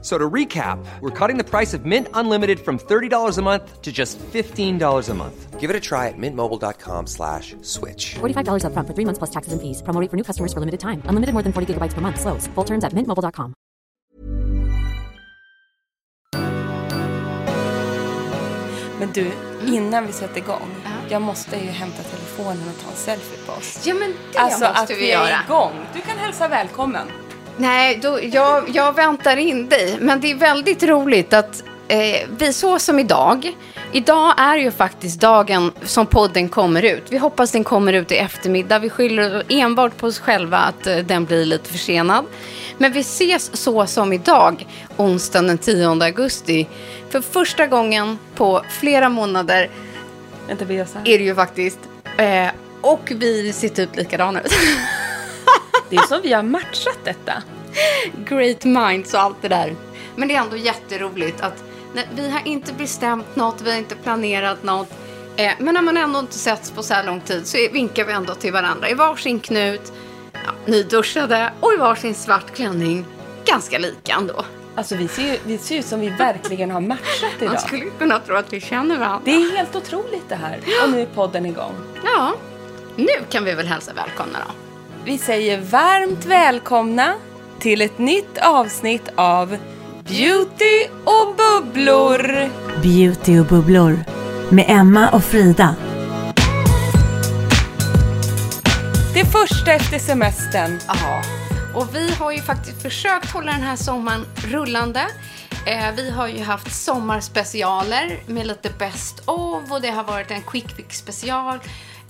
So to recap, we're cutting the price of Mint Unlimited from $30 a month to just $15 a month. Give it a try at mintmobile.com slash switch. $45 upfront for three months plus taxes and fees. Promo rate for new customers for limited time. Unlimited more than 40 gigabytes per month. Slows. Full terms at mintmobile.com. Men du, innan vi sätter igång. Jag måste ju hämta telefonen och ta en selfie på oss. Ja, men det Alltså måste att vi vi göra. är igång. Du kan hälsa välkommen. Nej, då, jag, jag väntar in dig. Men det är väldigt roligt att eh, vi så som idag. Idag är ju faktiskt dagen som podden kommer ut. Vi hoppas den kommer ut i eftermiddag. Vi skyller enbart på oss själva att eh, den blir lite försenad. Men vi ses så som idag, onsdagen den 10 augusti. För första gången på flera månader Vänta, är det ju faktiskt. Eh, och vi ser typ likadana ut. Det är som vi har matchat detta. Great minds och allt det där. Men det är ändå jätteroligt att vi har inte bestämt något, vi har inte planerat något. Eh, men när man ändå inte setts på så här lång tid så vinkar vi ändå till varandra i varsin knut, ja, nyduschade och i varsin svart klänning. Ganska lika ändå. Alltså vi ser ju vi ser ut som vi verkligen har matchat idag. Man skulle kunna tro att vi känner varandra. Det är helt otroligt det här. Och nu är podden igång. Ja, nu kan vi väl hälsa välkomna då. Vi säger varmt välkomna till ett nytt avsnitt av Beauty och bubblor. Beauty och bubblor med Emma och Frida. Det första efter semestern. Ja, och vi har ju faktiskt försökt hålla den här sommaren rullande. Eh, vi har ju haft sommarspecialer med lite best of och det har varit en quick fix special.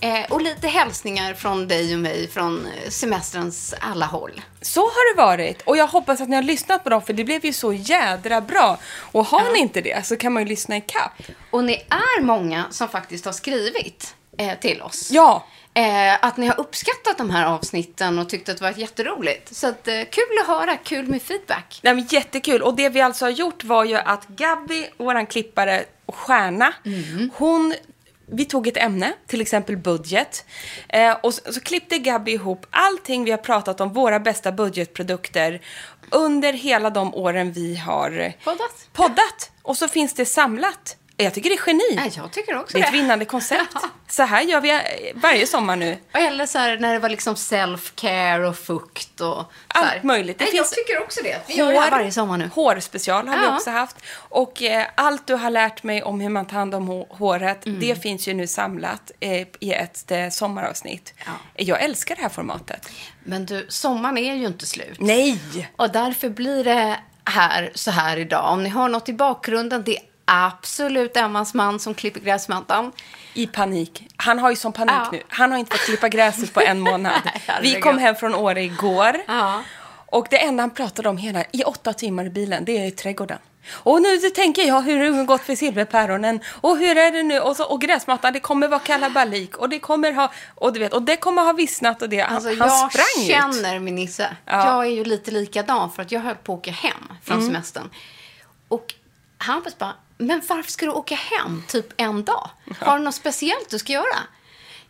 Eh, och lite hälsningar från dig och mig från eh, semesterns alla håll. Så har det varit. Och jag hoppas att ni har lyssnat på dem för det blev ju så jädra bra. Och har ni inte det så kan man ju lyssna i kapp. Och ni är många som faktiskt har skrivit eh, till oss. Ja, Eh, att ni har uppskattat de här avsnitten och tyckt att det varit jätteroligt. Så att, eh, kul att höra, kul med feedback. Nej, men jättekul. Och det vi alltså har gjort var ju att Gabby, våran klippare och stjärna, hon vi tog ett ämne, till exempel budget. Eh, och så, så klippte Gabby ihop allting vi har pratat om, våra bästa budgetprodukter, under hela de åren vi har Poddat. poddat. Och så finns det samlat. Jag tycker det är geni. Jag tycker också det är ett vinnande koncept. Så här gör vi eh, varje sommar nu. Eller så här när det var liksom self-care och fukt och så här. Allt möjligt. Det Nej, finns jag tycker också det. Vi gör det varje sommar nu. Hårspecial har vi Ja. också haft. Och eh, allt du har lärt mig om hur man tar hand om hå- håret, Mm. det finns ju nu samlat eh, i ett eh, sommaravsnitt. Ja. Jag älskar det här formatet. Men du, sommaren är ju inte slut. Nej! Och därför blir det här så här idag. Om ni har något i bakgrunden, det absolut Emmas man som klipper gräsmattan. I panik. Han har ju sån panik Ja. nu. Han har inte fått klippa gräset på en månad. vi kom hem från Åre igår. Ja. Och det enda han pratade om hela, i åtta timmar i bilen, det är i trädgården. Och nu tänker jag hur det gått för silverpäronen och hur är det nu och, så, och gräsmattan, det kommer vara kalabalik och det kommer ha, och du vet, och det kommer ha vissnat och det, Alltså, han jag sprang ut. känner min Nisse. Ja. Jag är ju lite likadan för att jag höll på att åka hem från Mm. semestern. Och Hampus bara, men varför ska du åka hem typ en dag? Har du något speciellt du ska göra?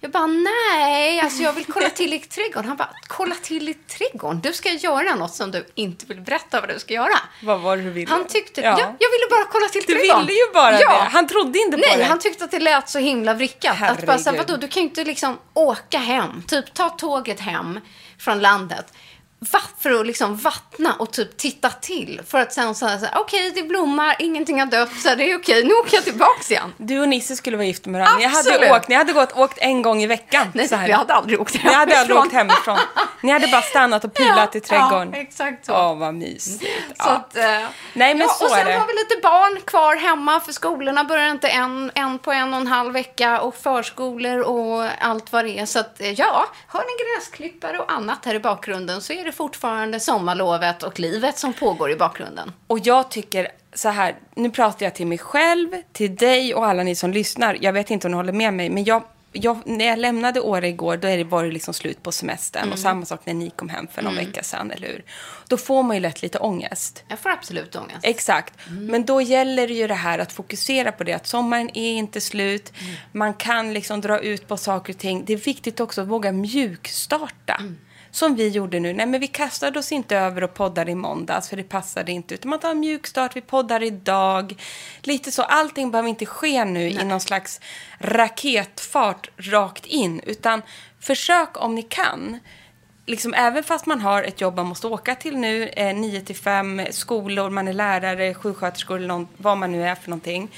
Jag bara, nej, alltså jag vill kolla till i trädgården. Han bara, kolla till i trädgården? Du ska göra något som du inte vill berätta vad du ska göra. Vad var det du ville? Han tyckte, Ja. ja, jag ville bara kolla till Du trädgården. ville ju bara ja. det. Han trodde inte på Nej, det. han tyckte att det lät så himla vrickat. Att bara, så här, Herregud. vadå, du kan ju inte liksom åka hem, typ ta tåget hem från landet. För att liksom vattna och typ titta till. För att sen säga så här, okej det blommar, ingenting har dött, så här, det är okej, nu åker jag tillbaks igen. Du och Nisse skulle vara gifta med varandra. Ni hade åkt, ni hade gått, åkt en gång i veckan. Nej, så här. vi hade aldrig åkt Ni hade aldrig hemifrån. åkt hemifrån. Ni hade bara stannat och pilat i trädgården. Ja, exakt så. Åh, vad mysigt. Så Ja. att, eh, Nej, men ja, så och sen är det. har vi lite barn kvar hemma för skolorna börjar inte en, en på en och en halv vecka och förskolor och allt vad det är. Så att, eh, ja, hör ni gräsklippare och annat här i bakgrunden så är det fortfarande sommarlovet och livet som pågår i bakgrunden. Och jag tycker så här, nu pratar jag till mig själv, till dig och alla ni som lyssnar. Jag vet inte om ni håller med mig, men jag jag, när jag lämnade Åre igår, då är det, var det liksom slut på semestern. Mm. Och samma sak när ni kom hem för någon vecka sedan, eller hur? Då får man ju lätt lite ångest. Jag får absolut ångest. Exakt. Men då gäller det ju det här att fokusera på det, att sommaren är inte slut. Man kan liksom dra ut på saker och ting. Det är viktigt också att våga mjukstarta. Som vi gjorde nu. Nej, men vi kastade oss inte över och poddade i måndags, för det passade inte. Utan man tar en mjukstart, vi poddar idag. Lite så. Allting behöver inte ske nu i någon slags raketfart rakt in. Utan försök om ni kan liksom, även fast man har ett jobb man måste åka till nu, eh, 9 till 5, skolor, man är lärare, sjuksköterskor eller någon, vad man nu är för någonting.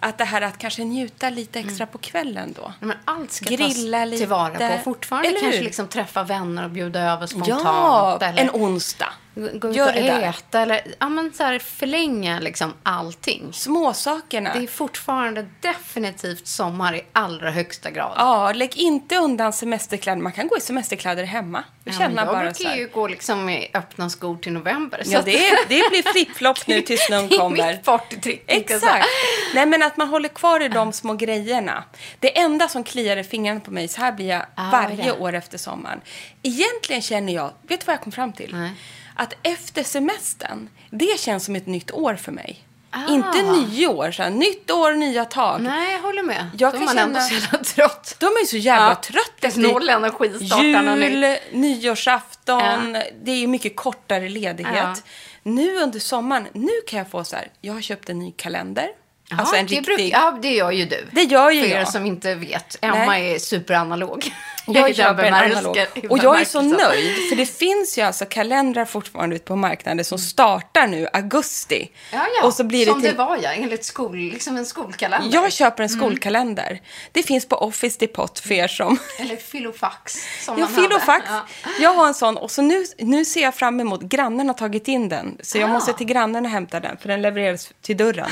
Att det här att kanske njuta lite extra på kvällen då. Men allt ska Grilla tas lite. tillvara på. Fortfarande kanske liksom träffa vänner och bjuda över spontant. Ja, eller en onsdag. Gå ut Gör och äta. Eller ja, men så här, förlänga liksom allting. Småsakerna. Det är fortfarande definitivt sommar i allra högsta grad. Ja, lägg inte undan semesterkläder. Man kan gå i semesterkläder hemma. Jag Ja, känner jag bara brukar ju gå liksom i öppna skor till november. Ja, det, är, det blir flip-flop nu tills snön Det är kommer. mitt partytrick. Exakt. Nej, men att man håller kvar i de små grejerna. Det enda som kliar i fingrarna på mig, så här blir jag Ah, varje det. år efter sommaren. Egentligen känner jag, vet du vad jag kom fram till? Nej. Att efter semestern, det känns som ett nytt år för mig. Ah. Inte nyår, så här, nytt år, nya tag. Nej, jag håller med. Jag är kan man ändå känna- så jävla trött. De är så jävla Ja, trött det finns noll energi jul, nu. nyårsafton. Ja. Det är ju mycket kortare ledighet. Ja. Nu under sommaren, nu kan jag få så här, jag har köpt en ny kalender. Jaha, alltså en det riktig... bruk- ja, det gör ju du. Det gör ju För er jag. som inte vet. Emma Nej. är superanalog. Jag köper en analog. Och jag är så nöjd, för det finns ju alltså kalendrar fortfarande ute på marknaden som startar nu augusti. Ja, ja. Och så blir det som till... det var, ja. Enligt skol, liksom en skolkalender. Jag köper en skolkalender. Det finns på Office Depot för er som... Eller filofax. Som Ja, filofax. Ja. Jag har en sån och så nu, nu ser jag fram emot, grannen har tagit in den. Så jag Ah. måste till grannen och hämta den, för den levereras till dörren.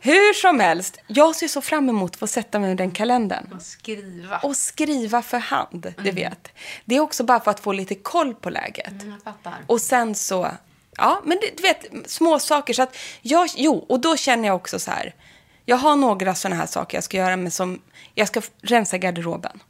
Hur som helst, jag ser så fram emot att få sätta mig med den kalendern. Och skriva. Och skriva för hand, du vet. Det är också bara för att få lite koll på läget. Mm. Och sen så, ja, men du vet, små saker. Så att jag, jo, och då känner jag också så här. Jag har några sådana här saker jag ska göra, men som, jag ska rensa garderoben.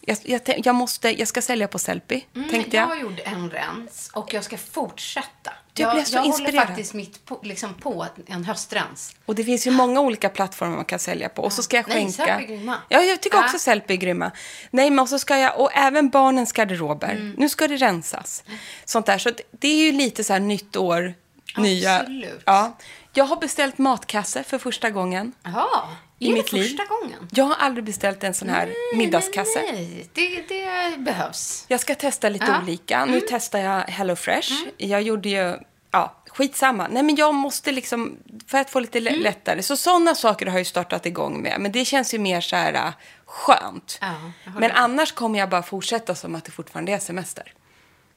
Jag, jag, jag, måste, jag ska sälja på Sellpy, tänkte jag. Jag gjorde en rens och jag ska fortsätta. Du jag blev så jag inspirerad. håller faktiskt mitt på, liksom på en höstrens. Och det finns ju många olika plattformar man kan sälja på. Och så ska jag Nej, skänka. Sellpy är grymma. Ja, jag tycker Ja. också Sellpy är grymma. Nej, men och så ska jag, och även barnens garderober. Mm. Nu ska det rensas. Sånt där. Så det är ju lite så här nytt år, nya. Absolut. Ja. Jag har beställt matkasse för första gången Jaha, i är mitt det liv. första gången? Jag har aldrig beställt en sån här middagskasse. Nej, det, det behövs. Jag ska testa lite Ja. Mm. olika. Nu testar jag Hello Fresh. Jag gjorde ju, ja, skitsamma. Nej, men jag måste liksom, för att få lite Mm. lä- lättare. Så sådana saker har jag startat igång med. Men det känns ju mer så här äh, skönt. Ja, men annars kommer jag bara fortsätta som att det fortfarande är semester.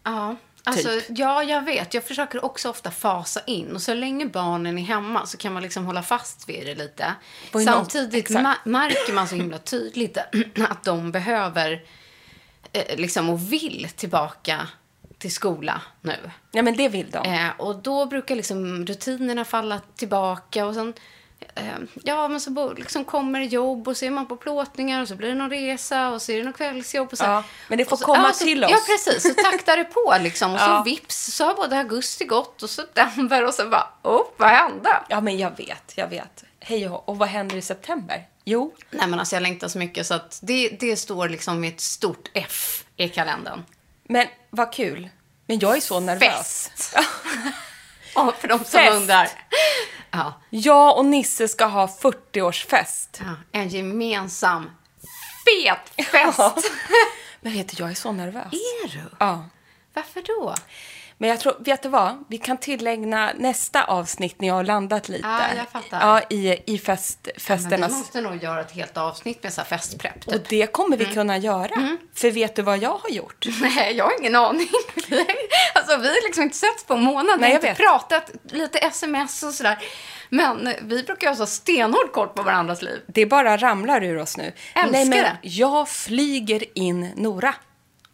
Ja, alltså, Typ. ja, jag vet. Jag försöker också ofta fasa in. Och så länge barnen är hemma så kan man liksom hålla fast vid det lite. Någon- Samtidigt ma- märker man så himla tydligt att de behöver eh, liksom och vill tillbaka till skola nu. Ja, men det vill de. Eh, och då brukar liksom rutinerna falla tillbaka och sen Ja, men så liksom kommer jobb och så är man på plåtningar och så blir det någon resa och så är det någon kvällsjobb. Och så, Ja, men det får så, komma ja, så, till oss. Ja, precis. Så taktar det på liksom. Och så Ja. vips så har både augusti gått och september och så bara, oh, vad hände? Ja, men jag vet, jag vet. Hej och, och vad händer i september? Jo, Nej, men alltså jag längtar så mycket så att det, det står liksom med ett stort F i kalendern. men vad kul. Men jag är så nervös. Fest. Ja, för de som Fest. undrar. Ja. Jag och Nisse ska ha 40-årsfest. Ja, en gemensam fet fest. Men vet du, jag är så nervös. Är du? Ja. Varför då? Men jag tror, vet du vad? Vi kan tillägna nästa avsnitt när jag har landat lite. Ja, jag fattar. Ja, i, i fest, Men vi festernas... måste nog göra ett helt avsnitt med så här festprepp. Och Typ. det kommer Mm. vi kunna göra. För vet du vad jag har gjort? Nej, jag har ingen aning. alltså, vi har liksom inte setts på en månad. Nej, vi jag har inte pratat, lite sms och sådär. Men vi brukar ju ha så stenhård koll på varandras liv. Det bara ramlar ur oss nu. Älskar Nej, men det. jag flyger in Nora.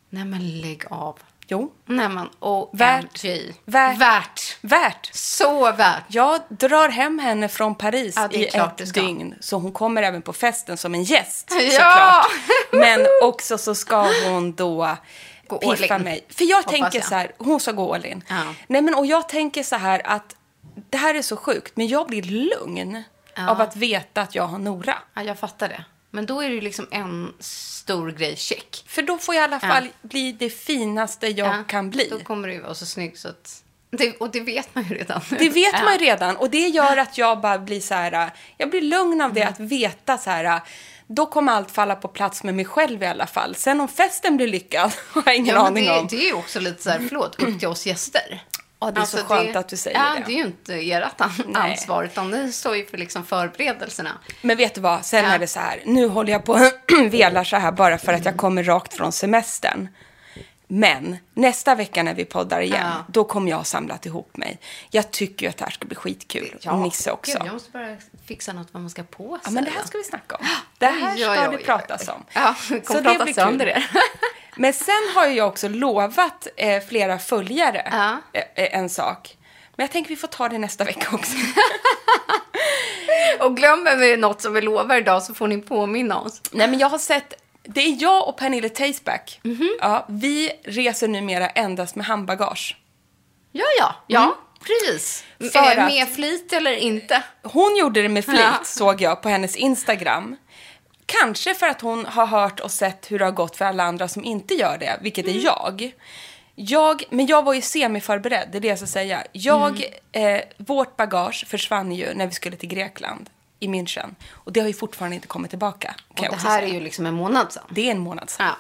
Nej, men lägg av. Jo. Nej, men OMG. Värt. Värt. Värt. Värt. Så värt. Jag drar hem henne från Paris Ja, i ett dygn. Så hon kommer även på festen som en gäst Ja! såklart. Men också så ska hon då Gå piffa mig. För jag Hoppas tänker jag. så här, hon ska gå all in. Ja. Nej men och jag tänker så här att det här är så sjukt, men jag blir lugn av att veta att jag har Nora. Ja, jag fattar det. Men då är det liksom en stor grej, check. För då får jag i alla fall bli det finaste jag Ja, kan bli. Då kommer du vara så snygg så att... Det, och det vet man ju redan. Det vet Ja. man ju redan och det gör att jag bara blir så här, jag blir lugn av det Mm. att veta så här, då kommer allt falla på plats med mig själv i alla fall. Sen om festen blir lyckad har jag ingen Ja, aning det, om. det är ju också lite så här, förlåt, upp till oss gäster. Ja, det är så skönt att du säger ja, det. det. är ju inte ert Nej. ansvar, utan ni står ju för liksom förberedelserna. Men vet du vad, sen Ja. är det så här, nu håller jag på och velar så här bara för att jag kommer rakt från semestern. Men nästa vecka när vi poddar igen, Ja. då kommer jag ha samlat ihop mig. Jag tycker ju att det här ska bli skitkul. och Nisse också. Gud, jag måste bara fixa något vad man ska på sig. Ja, men det här ska vi snacka om. Det här Oj, ska oj, det oj, oj. pratas om. Ja, det kommer Så det blir sönder kul. Men sen har jag också lovat eh, flera följare Ja. eh, eh, en sak. Men jag tänker vi får ta det nästa vecka också. Och glömmer vi något som vi lovar idag så får ni påminna oss. Nej, men jag har sett... Det är jag och Pernille Tasteback. Mhm. Ja, vi reser numera endast med handbagage. Ja, ja. Ja, precis. Mm. För Eh, att- Med flit eller inte. Hon gjorde det med flit, Ja. såg jag på hennes Instagram. Kanske för att hon har hört och sett hur det har gått för alla andra som inte gör det, vilket Mm. är jag. jag. Men jag var ju semiförberedd, det är det jag ska säga. Jag, Mm. eh, vårt bagage försvann ju när vi skulle till Grekland, i München. Och det har ju fortfarande inte kommit tillbaka. Och det här säga. är ju liksom en månad sedan. Det är en månad sedan. Ja.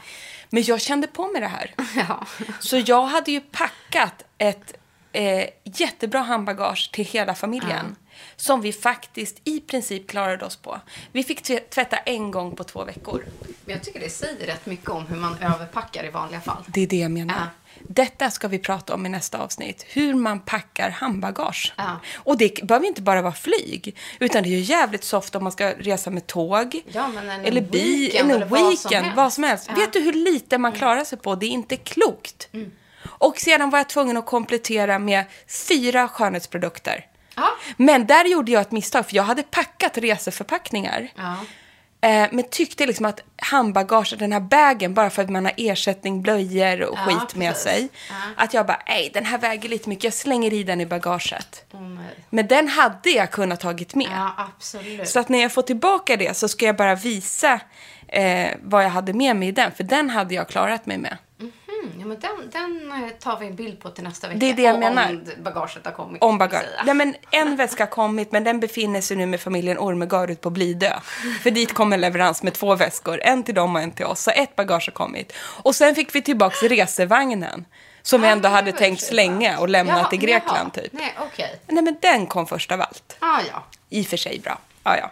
Men jag kände på mig det här. Ja. Så jag hade ju packat ett eh, jättebra handbagage till hela familjen. Som vi faktiskt i princip klarade oss på. Vi fick tv- tvätta en gång på två veckor. Men jag tycker det säger rätt mycket om hur man överpackar i vanliga fall. Det är det jag menar. Detta ska vi prata om i nästa avsnitt. Hur man packar handbagage. Ja. Och det behöver inte bara vara flyg. Utan det är ju jävligt soft om man ska resa med tåg. Ja, men en eller bil, weekend eller vad som weekend, helst. vad som helst. Ja. Mm. Vet du hur lite man klarar sig på? Det är inte klokt. Och sedan var jag tvungen att komplettera med fyra skönhetsprodukter. Men där gjorde jag ett misstag, för jag hade packat reseförpackningar. Eh, men tyckte liksom att handbagage, den här bagen, bara för att man har ersättning, blöjor och Ja, skit med precis. sig. Ja. Att jag bara, nej den här väger lite mycket, jag slänger i den i bagaget. Nej. Men den hade jag kunnat tagit med. Ja. Så att när jag får tillbaka det så ska jag bara visa eh, vad jag hade med mig i den. För den hade jag klarat mig med. Mm, ja, men den, den eh, tar vi en bild på till nästa vecka. Det är det jag Och menar. Om bagaget har kommit. Om ska vi bagage. säga. Nej, men en väska har kommit, men den befinner sig nu med familjen Ormegard ute på Blidö. För dit kommer leverans med två väskor, en till dem och en till oss. Så ett bagage har kommit. Och sen fick vi tillbaka resevagnen. Som vi ändå Ah, hade det var tänkt slänga och lämna Jaha, till Grekland jaha. typ. Nej, okej. Nej, men den kom först av allt. Ah, ja. I och för sig bra. Ja, ja.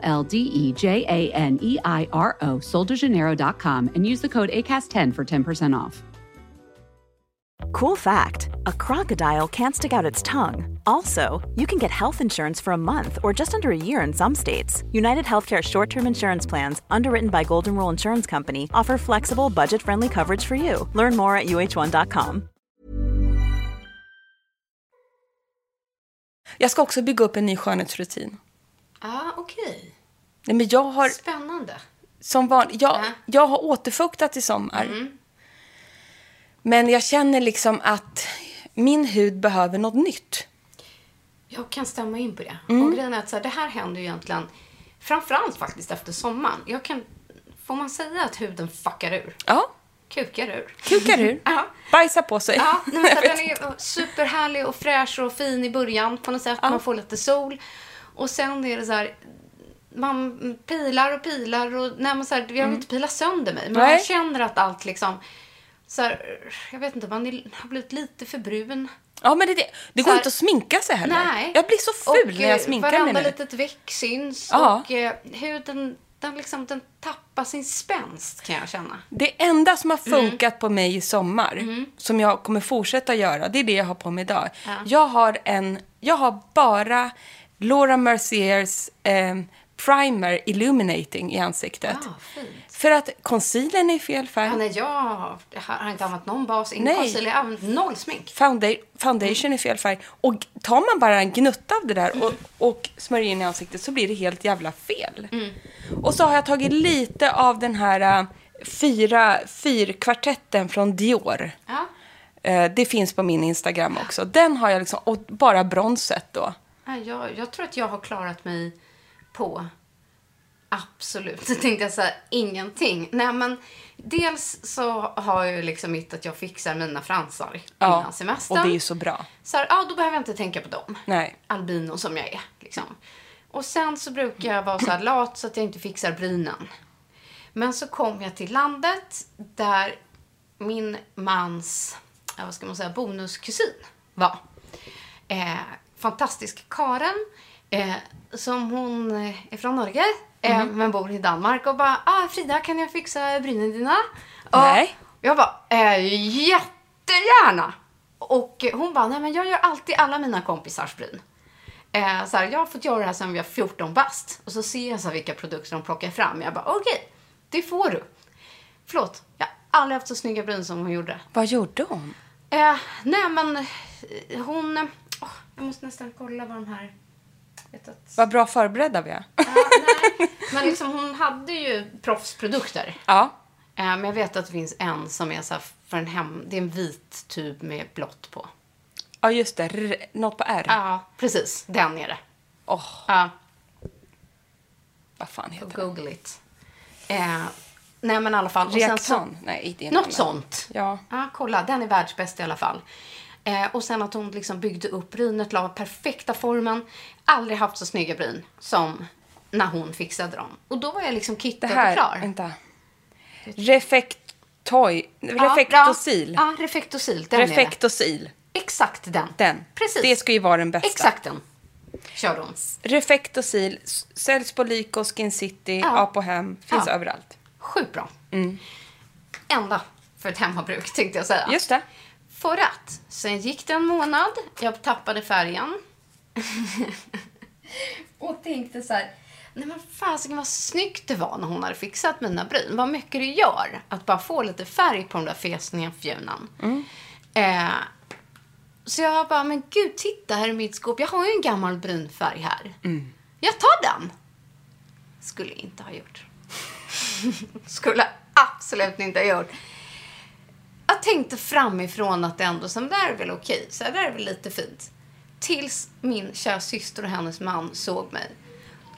L D E J A N E I R O, soldejaneiro.com, and use the code ACAST10 for 10% off. Cool fact a crocodile can't stick out its tongue. Also, you can get health insurance for a month or just under a year in some states. United Healthcare short term insurance plans, underwritten by Golden Rule Insurance Company, offer flexible, budget friendly coverage for you. Learn more at uh1.com. Jag ska också bygga upp en ny skönhetsrutin. Ah, okej. Nej, men jag har Spännande. som van, jag, Ja. Mm. jag har återfuktat i sommar. Men jag känner liksom att min hud behöver något nytt. Jag kan stämma in på det. Mm. Och grejen är att så här, det här händer ju egentligen framförallt faktiskt efter sommaren. Jag kan, får man säga att huden fuckar ur? Ja, Kukar ur. kukar ur. Ja. Bajsa på sig. Ja, men så här, den är superhärlig och fräsch och fin i början på något sätt. Man får lite sol. Och sen är det så här, man pilar och pilar och nej, men så här, jag vill inte pila sönder mig. Men Nej. man känner att allt liksom, så här, jag vet inte, man är, har blivit lite för brun. Ja, men det, det, det går här- inte att sminka sig heller. Nej. Jag blir så ful och, när jag eh, sminkar mig Varenda nu. litet veck syns Ja. och eh, huden, den, liksom, den tappar sin spänst kan jag känna. Det enda som har Mm. funkat på mig i sommar, som jag kommer fortsätta göra, det är det jag har på mig idag. Ja. Jag har en, jag har bara Laura Merciers eh, primer illuminating i ansiktet. Fint. För att concealern är i fel färg. Ja, nej, jag har, jag har inte använt någon bas, ingen concealer, jag har använt noll smink. Founda- foundation är fel färg. Och tar man bara en gnutta av det där och, och smörjer in i ansiktet så blir det helt jävla fel. Och så har jag tagit lite av den här äh, fyra, fyrkvartetten från Dior. Ja. Eh, det finns på min Instagram också. Den har jag liksom, och bara bronset då. Ja, jag, jag tror att jag har klarat mig på absolut, tänkte jag säga, ingenting. Nej, men dels så har jag liksom mitt att jag fixar mina fransar innan semestern. och det är så bra. Så här, ja, då behöver jag inte tänka på dem. Nej. Albino som jag är. Liksom. Och sen så brukar jag vara så lat så att jag inte fixar brynen. Men så kom jag till landet där min mans, ja, vad ska man säga, bonuskusin var. Eh, fantastisk Karen, eh, som hon eh, är från Norge, eh, men bor i Danmark och bara, ah, Frida kan jag fixa brynen dina? Och Nej. Jag bara, eh, jättegärna! Och hon bara, nej men jag gör alltid alla mina kompisars bryn. Eh, så här, jag har fått göra det här sedan vi var 14 bast. Och så ser jag så här, vilka produkter de plockar fram. Jag bara, okej, det får du. Förlåt, jag har aldrig haft så snygga bryn som hon gjorde. Vad gjorde hon? Eh, nej men eh, hon, åh, jag måste nästan kolla vad de här, vet att, Vad bra förberedda vi är. Ja, nej. Men liksom, hon hade ju proffsprodukter. Ja. Eh, men jag vet att det finns en som är så här för en hem, det är en vit tub med blått på. Ja, just det. R- något på R. Ja, precis. Den är det. Åh, Ja, vad fan heter det? google it. Eh, nej men i alla fall. Sen så- Reaktan? Nej, det är Något sånt. Ja. Ja, kolla. Den är världsbäst i alla fall. Eh, och sen att hon liksom byggde upp brynet, la perfekta formen. Aldrig haft så snygga bryn som när hon fixade dem. Och då var jag liksom kittad och klar. vänta. Refektoy, Ja, refektosil. Ja, ja refektosil. Den refektosil. Exakt den. Den. Precis. Det ska ju vara den bästa. Exakt den. Körde hon. Refektosil säljs på Lyko, Skin City, Ja. Apohem. Finns Ja. överallt. Sjukt bra. Ända för ett hemmabruk tänkte jag säga. Just det. För att, sen gick det en månad, jag tappade färgen. och tänkte så här, nej men fasiken vad snyggt det var när hon hade fixat mina bryn. Vad mycket det gör att bara få lite färg på de där fesniga fjunen. Eh, så jag bara, men gud titta här i mitt skåp, jag har ju en gammal brynfärg här. Jag tar den. Skulle inte ha gjort. Skulle absolut inte ha gjort. Jag tänkte framifrån att det ändå, som där är väl okej, så där är väl lite fint. Tills min kära syster och hennes man såg mig.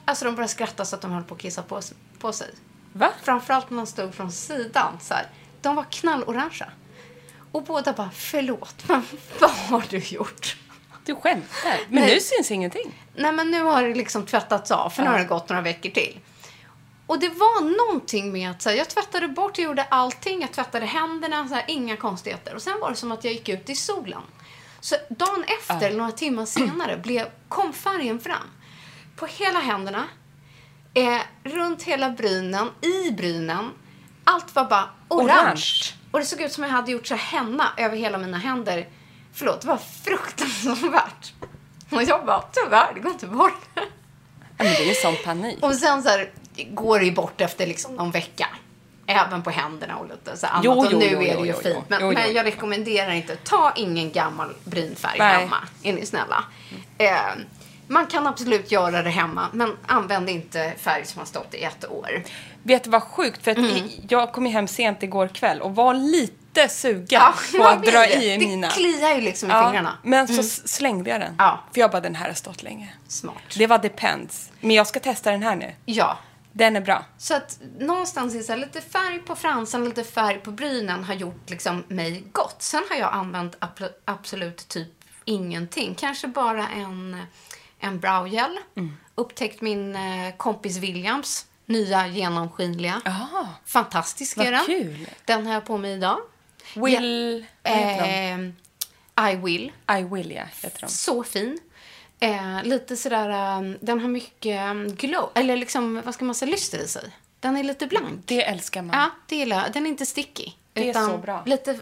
Alltså de började skratta så att de höll på att kissa på, på sig. Va? Framförallt när man stod från sidan. Så här. De var knallorangea. Och båda bara, förlåt, men vad har du gjort? Du skämtar. Men Nej. nu syns ingenting. Nej, men nu har det liksom tvättats av, för nu har det gått några veckor till. Och det var någonting med att så här, jag tvättade bort, jag gjorde allting, jag tvättade händerna, så här, inga konstigheter. Och sen var det som att jag gick ut i solen. Så dagen efter, eller några timmar senare, blev, kom färgen fram. På hela händerna, eh, runt hela brynen, i brynen. Allt var bara orange. Orange. Och det såg ut som jag hade gjort så henna över hela mina händer. Förlåt, det var fruktansvärt. Och jag bara, tyvärr, det går inte bort. Men det är sån panik. Och sen så här, går det ju bort efter liksom någon vecka. Även på händerna och lite så annat. Jo, och jo, nu jo, är det jo, ju fint. Men, men jag rekommenderar inte, ta ingen gammal brynfärg Nej. hemma. Är ni snälla. Eh, man kan absolut göra det hemma, men använd inte färg som har stått i ett år. Vet du vad sjukt? För att Mm. i, jag kom hem sent igår kväll och var lite sugen på man att dra det. i mina. Det kliar ju liksom i Ja, fingrarna. Men så s- slängde jag den. Ja. För jag bara, den här har stått länge. Smart. Det var Depends. Men jag ska testa den här nu. Ja. Den är bra. Så att någonstans är så här, lite färg på fransen, lite färg på brynen har gjort liksom mig gott. Sen har jag använt ab- absolut typ ingenting. Kanske bara en, en browgel. Mm. Upptäckt min eh, kompis Williams nya genomskinliga. Ah, Fantastisk är den. kul. Den har jag på mig idag. Will... de? Eh, I will. I will, ja, heter de. Så fin. Eh, lite sådär, um, den har mycket um, glow, eller liksom, vad ska man säga, lyster i sig. Den är lite blank. Det älskar man. Ja, det gillar jag. Den är inte sticky. Det är utan så bra. Lite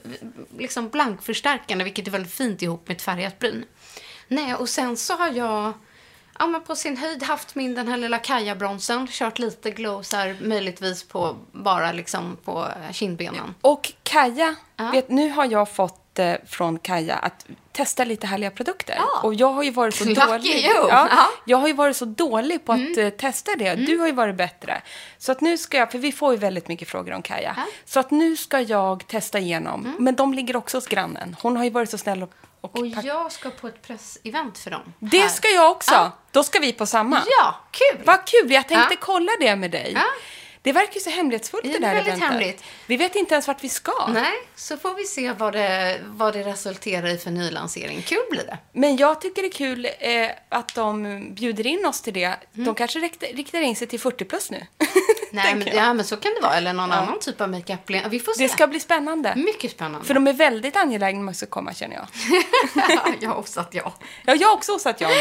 liksom blankförstärkande, vilket är väldigt fint ihop med ett färgat bryn. Nej, och sen så har jag ja, men på sin höjd haft min den här lilla Kaja-bronsen. Kört lite glow så här, möjligtvis på, bara liksom på kindbenen. Och Kaja, Ja. vet, nu har jag fått eh, från Kaja att testa lite härliga produkter. Ja. Och jag har ju varit så Lucky dålig. you. Ja, Ja. Mm. jag har ju varit så dålig på att eh, testa det. Du har ju varit bättre. Så att nu ska jag, för vi får ju väldigt mycket frågor om Kaja. Ja. Mm. Så att nu ska jag testa igenom. Men de ligger också hos grannen. Hon har ju varit så snäll och, och, Och jag ska på ett pressevent för dem. Det här. ska jag också. Ja. Då ska vi på samma. Ja, kul! Vad kul, jag tänkte kolla det med dig. Det verkar ju så hemlighetsfullt Det det, är där väldigt eventet. hemligt. Vi vet inte ens vart vi ska. Nej, så får vi se vad det, vad det resulterar i för nylansering. Kul blir det. Men jag tycker det är kul eh, att de bjuder in oss till det. Mm. De kanske riktar in sig till 40 plus nu. Nej, men, ja, men så kan det vara. Eller någon annan typ av makeup. Vi får se. Det ska bli spännande. Mycket spännande. För de är väldigt angelägna om att ska komma känner jag. jag har också att jag. Ja, jag har också jag med.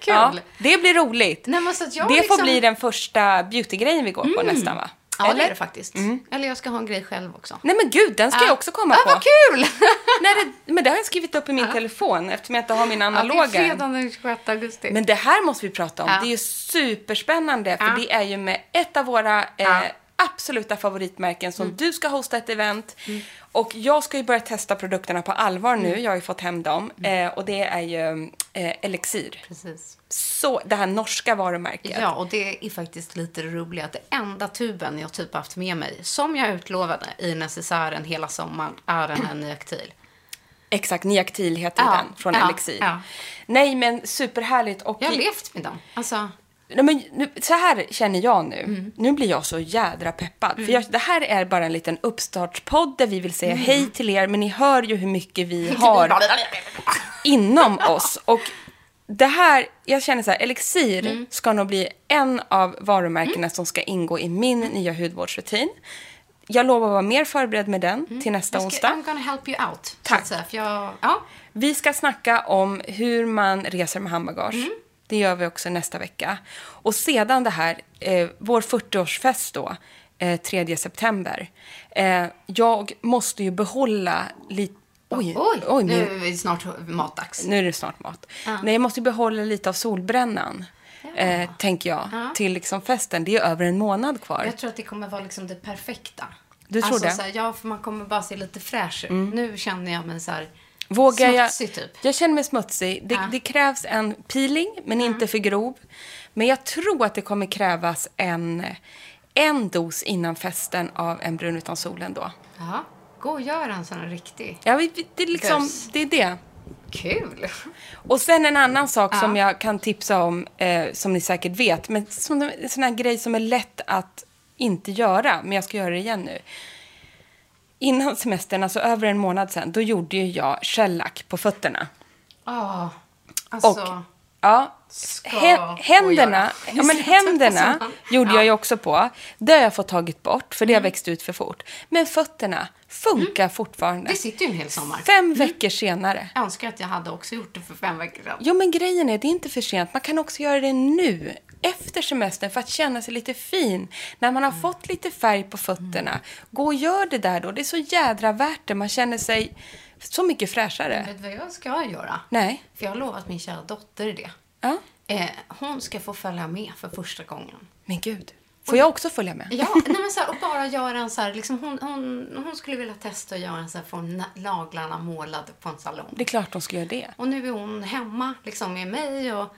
Kul. Ja, det blir roligt. Nej, men så att jag det liksom- får bli den första beautygrejen vi går på nästan va? Ja, det Eller? är det faktiskt. Eller jag ska ha en grej själv också. Nej men gud, den ska jag också komma ja, på. vad kul! Nej, det, men det har jag skrivit upp i min telefon eftersom jag inte har min Ja, det är analoga. fredagen den 26 augusti. Men det här måste vi prata om. Ja. Det är ju superspännande, för Ja. det är ju med ett av våra eh, Ja. Absoluta favoritmärken som Mm. du ska hosta ett event. Och jag ska ju börja testa produkterna på allvar nu. Jag har ju fått hem dem. Mm. Eh, och det är ju eh, Elixir. Precis. Så, det här norska varumärket. Ja, och det är faktiskt lite roligt att det enda tuben jag typ haft med mig, som jag utlovade i necessären hela sommaren, är den här Nyaktil. Exakt, Niactil heter Ja, den från ja, Elixir. ja. Nej, men superhärligt. Och Jag har levt med dem. Alltså, Nej, men nu, så här känner jag nu. Mm. Nu blir jag så jädra peppad. För jag, det här är bara en liten uppstartspodd där vi vill säga hej till er. Men ni hör ju hur mycket vi har inom oss. Och det här, jag känner så här, Elixir Mm. ska nog bli en av varumärkena som ska ingå i min nya hudvårdsrutin. Jag lovar att vara mer förberedd med den till nästa Mm. ska, onsdag. I'm gonna help you out. så Tack. För jag, ja, Vi ska snacka om hur man reser med handbagage. Mm. Det gör vi också nästa vecka. Och sedan det här, eh, vår 40-årsfest då, eh, 3 september. Eh, jag måste ju behålla lite... Oj, oj, oj nu är det snart matdags. nu är det snart mat. Nej, jag måste ju behålla lite av solbrännan. Eh, tänker jag, till liksom festen. Det är över en månad kvar. Jag tror att det kommer vara liksom det perfekta. Du tror alltså, det? Här, ja, för man kommer bara se lite fräsch ut. Nu känner jag mig så här Vågar jag, smutsig typ. jag känner mig smutsig. Det, Ja. det krävs en peeling, men inte för grov. Men jag tror att det kommer krävas en, en dos innan festen av en brun utan solen då. Ja, gå och gör en sån riktig. Ja, det, är liksom, Bös. det är det. Kul! Och sen en annan sak som jag kan tipsa om, eh, som ni säkert vet, men som en sån här grej som är lätt att inte göra, men jag ska göra det igen nu. Innan semestern, alltså över en månad sedan, då gjorde ju jag shellack på fötterna. Ja, alltså. Och, ja, Ska händerna, ja, men händerna gjorde jag ju också på. Det har jag fått tagit bort, för det Mm. har växt ut för fort. Men fötterna funkar fortfarande. Det sitter ju en hel sommar. Fem veckor senare. Jag önskar att jag hade också gjort det för fem veckor sedan. Jo, men grejen är, det är inte för sent. Man kan också göra det nu, efter semestern, för att känna sig lite fin. När man har Mm. fått lite färg på fötterna. Gå och gör det där då. Det är så jädra värt det. Man känner sig så mycket fräschare. Vet du vad jag ska göra? Nej. För jag har lovat min kära dotter det. Ja, Eh, hon ska få följa med för första gången. men gud. Får jag också följa med? Ja, nej men så här, och bara göra en så här, liksom hon, hon, hon skulle vilja testa att göra en så här, få na- naglarna målade på en salong. Det är klart de ska göra det. Och nu är hon hemma liksom med mig och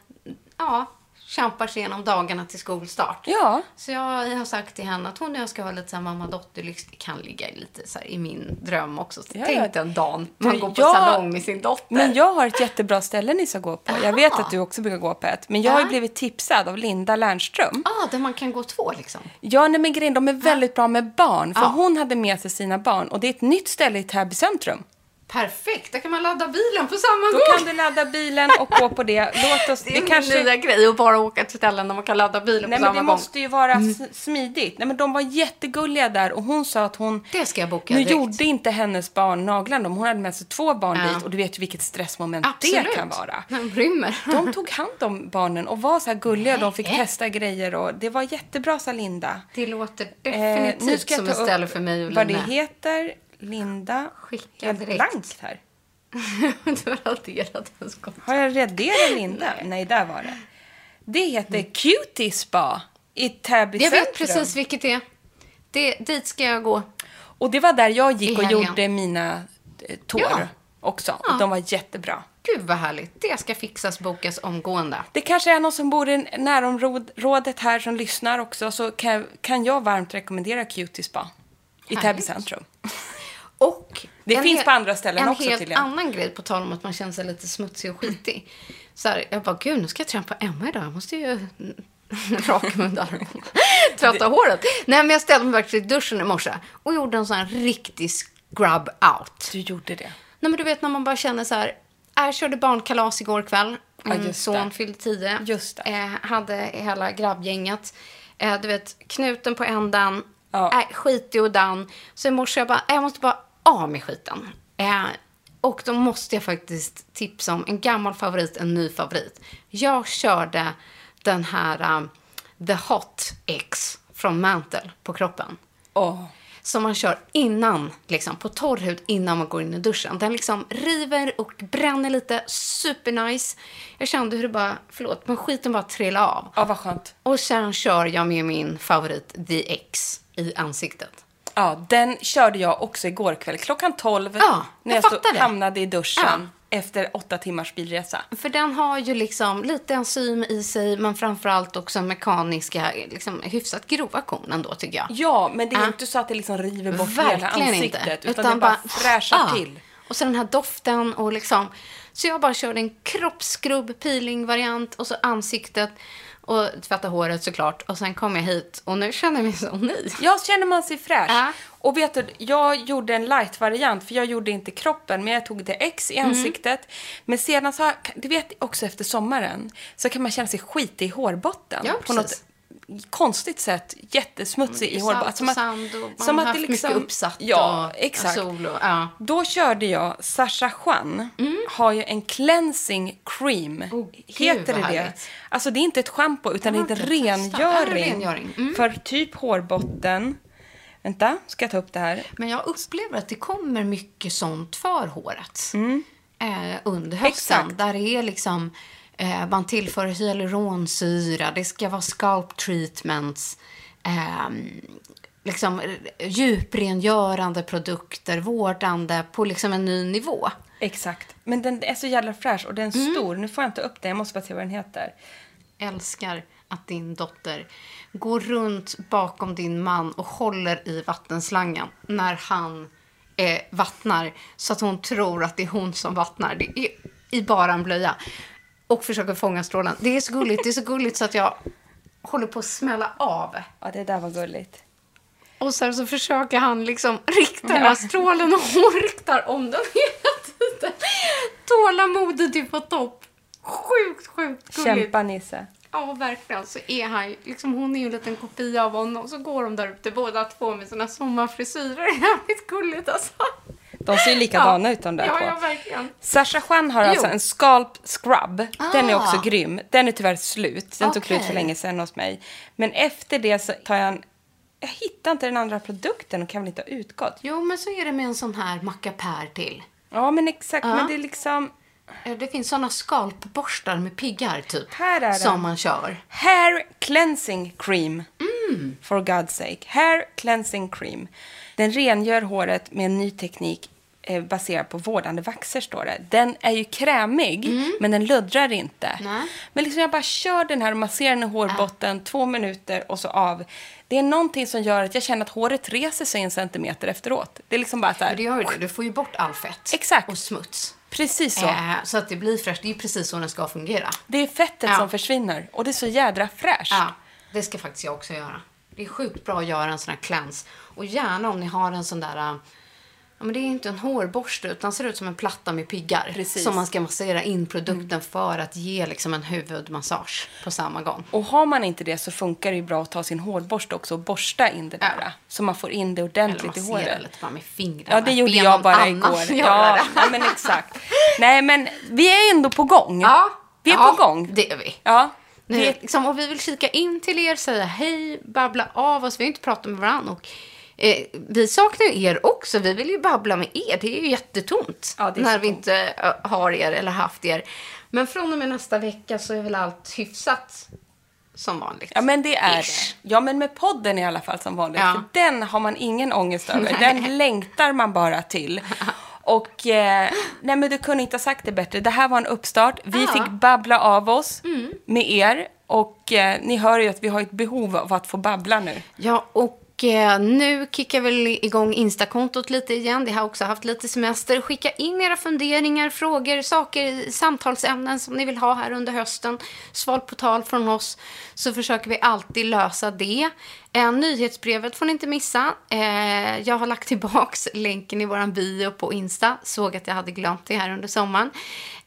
ja, kämpar sig igenom dagarna till skolstart. Ja. Så jag har sagt till henne att hon och jag ska ha lite så här mamma-dotter-lyx. Det kan ligga lite så i min dröm också. Så Ja, Tänk ja. dig en dag man Du, går på jag- salong med sin dotter. Men jag har ett jättebra ställe ni ska gå på. Jag vet att du också brukar gå på ett. Men jag har ju Ja. blivit tipsad av Linda Lernström. ah, där man kan gå två liksom. Ja, nej men grejen, de är väldigt bra med barn. För Ja. hon hade med sig sina barn. Och det är ett nytt ställe i Täby centrum. Perfekt, där kan man ladda bilen på samma Då gång. kan du ladda bilen och gå på det. Låt oss... Det är min nya grej att bara åka till ställen där man kan ladda bilen Nej på men samma det gång. måste ju vara s- smidigt. Nej men de var jättegulliga där och hon sa att hon... Det ska jag boka Nu direkt. gjorde inte hennes barn naglarna, hon hade med sig två barn Ja. dit och du vet ju vilket stressmoment Absolut. det kan vara. Rymmer. De tog hand om barnen och var så här gulliga, de fick Nej. testa grejer och det var jättebra sa Linda. Det låter Eh, definitivt nu ska jag som ett ställe för mig och Vad det Lina. heter, Linda. Skicka Helt direkt. blankt här. du har raderat en skott. Har jag raderat Linda? Nej. där var det. Det heter Cutie Spa i Täby Jag vet precis vilket det är. Det, dit ska jag gå. Och det var där jag gick och gjorde mina eh, tår Ja. också. Ja. Och de var jättebra. Gud vad härligt. Det ska fixas, bokas omgående. Det kanske är någon som bor i närområdet här som lyssnar också. Så kan, kan jag varmt rekommendera Cutie Spa i. Täby centrum. Och Det en finns hel- på andra ställen en också, helt tydligen. annan grej, på tal om att man känner sig lite smutsig och skitig. Så här, jag bara, gud, nu ska jag träffa Emma idag. Jag måste ju raka mig armen. Tvätta håret. Nej, men jag ställde mig faktiskt i duschen i morse och gjorde en sån här riktig scrub out. Du gjorde det. Nej, men du vet när man bara känner så här. Jag körde barnkalas igår kväll. Ja, Min just son fyllde tio. Just det. Eh, hade hela grabbgänget. Eh, du vet, knuten på ändan. Ja. Äh, skitig och dan. Så i morse jag bara, jag måste bara av med skiten. Eh, och då måste jag faktiskt tipsa om en gammal favorit, en ny favorit. Jag körde den här um, The Hot X från Mantle på kroppen Åh. som man kör innan, liksom, på torr hud innan man går in i duschen. Den liksom river och bränner lite, supernice. Jag kände hur det bara, förlåt, men skiten bara trillade av. Ja, vad skönt. Och sen kör jag med min favorit The X i ansiktet. Ja, den körde jag också igår kväll. Klockan 12 Ja, när jag jag, stod, hamnade i duschen efter åtta timmars bilresa. För den har ju liksom lite enzym i sig, men framförallt också mekaniska, liksom hyfsat grova korn ändå tycker jag. Ja, men det är Ja. inte så att det liksom river bort hela Verkligen ansiktet. inte. Utan, det bara fräschar ah. till. Och så den här doften och liksom. Så jag bara körde en kroppsskrubb peeling-variant och så ansiktet och tvätta håret såklart. Och sen kom jag hit och nu känner jag mig så ny. Ja, känner man sig fräsch. Ja. Och vet du, jag gjorde en light-variant, för jag gjorde inte kroppen, men jag tog det X Mm. i ansiktet. Men sedan så, har- du vet också efter sommaren, så kan man känna sig skitig i hårbotten. Ja, på något. Konstigt sätt, jättesmutsig i Salt hårbotten. Som att- sand och man som har att det haft liksom- mycket uppsatt Ja, och exakt. sol och, ja. Då körde jag, Sasha Juan Mm. har ju en cleansing cream. Oh, Heter det det? Alltså det är inte ett schampo utan det är en rengöring. rengöring. Mm. För typ hårbotten. Vänta, ska jag ta upp det här? Men jag upplever att det kommer mycket sånt för håret. Eh, under hösten. Mm. Exakt. Där det är liksom, eh, man tillför hyaluronsyra, det ska vara scalp treatments, eh, liksom djuprengörande produkter, vårdande på liksom en ny nivå. Exakt. Men den är så jävla fräsch och den är Mm. stor. Nu får jag inte upp den, jag måste bara se vad den heter. Älskar att din dotter går runt bakom din man och håller i vattenslangen när han eh, vattnar så att hon tror att det är hon som vattnar. Det är i bara en blöja. Och försöker fånga strålen. Det är så gulligt, det är så gulligt så att jag håller på att smälla av. Ja, det där var gulligt. Och sen så försöker han liksom rikta den här strålen och hon riktar om den hela tiden. Tålamodet är på topp. Sjukt, sjukt gulligt. Kämpa Nisse. Ja, verkligen. Så är han ju- liksom, hon är ju en liten kopia av honom. Så går de där ute båda två med sina sommarfrisyrer. Jävligt gulligt alltså. De ser ju likadana ut de där ja, två. Ja, verkligen. Sasha Juan har alltså Jo. en scalp scrub. Den är Ah. också grym. Den är tyvärr slut. Den tog slut för länge sedan hos mig. Men efter det så tar jag en... Jag hittar inte den andra produkten och kan väl inte ha utgått. Jo, men så är det med en sån här mackapär till. Ja, men exakt. Ja. Men det är liksom... Det finns såna skalpborstar med piggar typ. Här är den. Som man kör. Hair cleansing cream. Mm. For God's sake. Hair cleansing cream. Den rengör håret med en ny teknik eh, baserad på vårdande vaxer, står det. Den är ju krämig, men den luddrar inte. Mm. Nej. Men liksom jag bara kör den här och masserar den i hårbotten två minuter och så av. Det är någonting som gör att jag känner att håret reser sig en centimeter efteråt. Det är liksom bara så För det här. gör ju det. Du får ju bort all fett. Exakt. Och smuts. Precis så. Eh, så att det blir fräscht. Det är precis så den ska fungera. Det är fettet Ja. som försvinner och det är så jädra fräscht. Ja, det ska faktiskt jag också göra. Det är sjukt bra att göra en sån här cleanse. Och gärna om ni har en sån där... Ja, men det är inte en hårborste utan ser ut som en platta med piggar. Precis. Som man ska massera in produkten för att ge liksom en huvudmassage på samma gång. Och har man inte det så funkar det ju bra att ta sin hårborste också och borsta in det Ja. där. Så man får in det Eller ordentligt i håret. lite bara med fingrarna. Ja, det gjorde Be jag bara igår. Ja, ja, men exakt. Nej, men vi är ändå på gång. Ja, Vi är ja, på gång. det är vi. Ja. Det, liksom, och vi vill kika in till er, säga hej, babbla av oss. Vi har inte pratat med varandra. Och, eh, vi saknar ju er också. Vi vill ju babbla med er. Det är ju jättetomt Ja, är när vi tomt. inte eh, har er eller haft er. Men från och med nästa vecka så är väl allt hyfsat som vanligt. ja, men det är Ish. det. Ja, men med podden i alla fall som vanligt. Ja. För den har man ingen ångest över. Den längtar man bara till. Och eh, nej men du kunde inte ha sagt det bättre. Det här var en uppstart. Vi Ja. Mm. fick babbla av oss med er. Och eh, ni hör ju att vi har ett behov av att få babbla nu. Ja, och eh, nu kickar väl igång Instakontot lite igen. Det har också haft lite semester. Skicka in era funderingar, frågor, saker, samtalsämnen som ni vill ha här under hösten. Svar på tal från oss. Så försöker vi alltid lösa det. Eh, nyhetsbrevet får ni inte missa. Eh, jag har lagt tillbaks länken i våran bio på Insta. Såg att jag hade glömt det här under sommaren.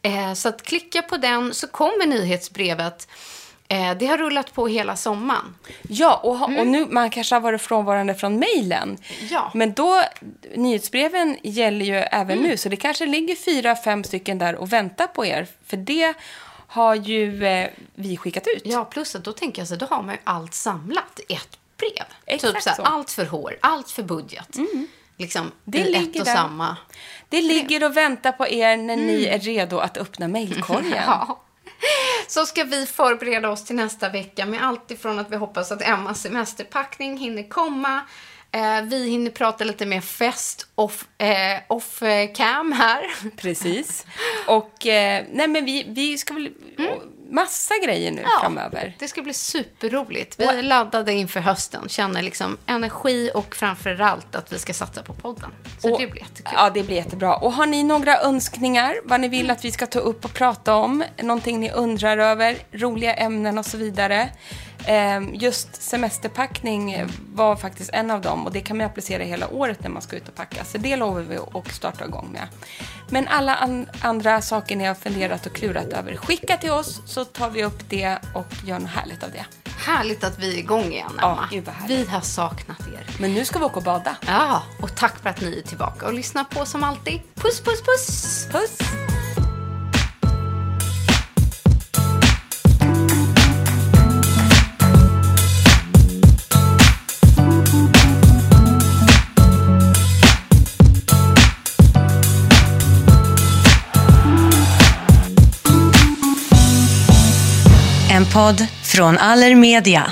Eh, så att klicka på den så kommer nyhetsbrevet. Eh, det har rullat på hela sommaren. Ja, och, ha, och nu, man kanske har varit frånvarande från mejlen. Ja. Men då, nyhetsbreven gäller ju även nu, så det kanske ligger fyra, fem stycken där och väntar på er. För det har ju eh, vi skickat ut. Ja, plus att då tänker jag så då har man ju allt samlat i ett brev. Exakt typ så så. Mm. allt för hår, allt för budget. Liksom Det ligger där. samma. Det ligger och väntar på er när ni är redo att öppna mejlkorgen. Ja. Så ska vi förbereda oss till nästa vecka med allt ifrån att vi hoppas att Emmas semesterpackning hinner komma. Eh, vi hinner prata lite mer fest off, eh, off eh, cam här. Precis. Och eh, nej men vi, vi ska väl... Massa grejer nu framöver. Det ska bli superroligt. Vi är laddade inför hösten. Känner liksom energi och framförallt att vi ska satsa på podden. Så Och- det blir jättekul. Ja, det blir jättebra. Och har ni några önskningar, vad ni vill att vi ska ta upp och prata om, någonting ni undrar över, roliga ämnen och så vidare. Eh, just semesterpackning var faktiskt en av dem och det kan man applicera hela året när man ska ut och packa. Så det lovar vi att starta igång med. Men alla an- andra saker ni har funderat och klurat över, skicka till oss så tar vi upp det och gör något härligt av det. Härligt att vi är igång igen, Ja, Emma. härligt. vi har saknat er. Men nu ska vi åka och bada. Ja, och tack för att ni är tillbaka och lyssnar på som alltid. Puss, puss, puss! Puss! Podd från Allermedia.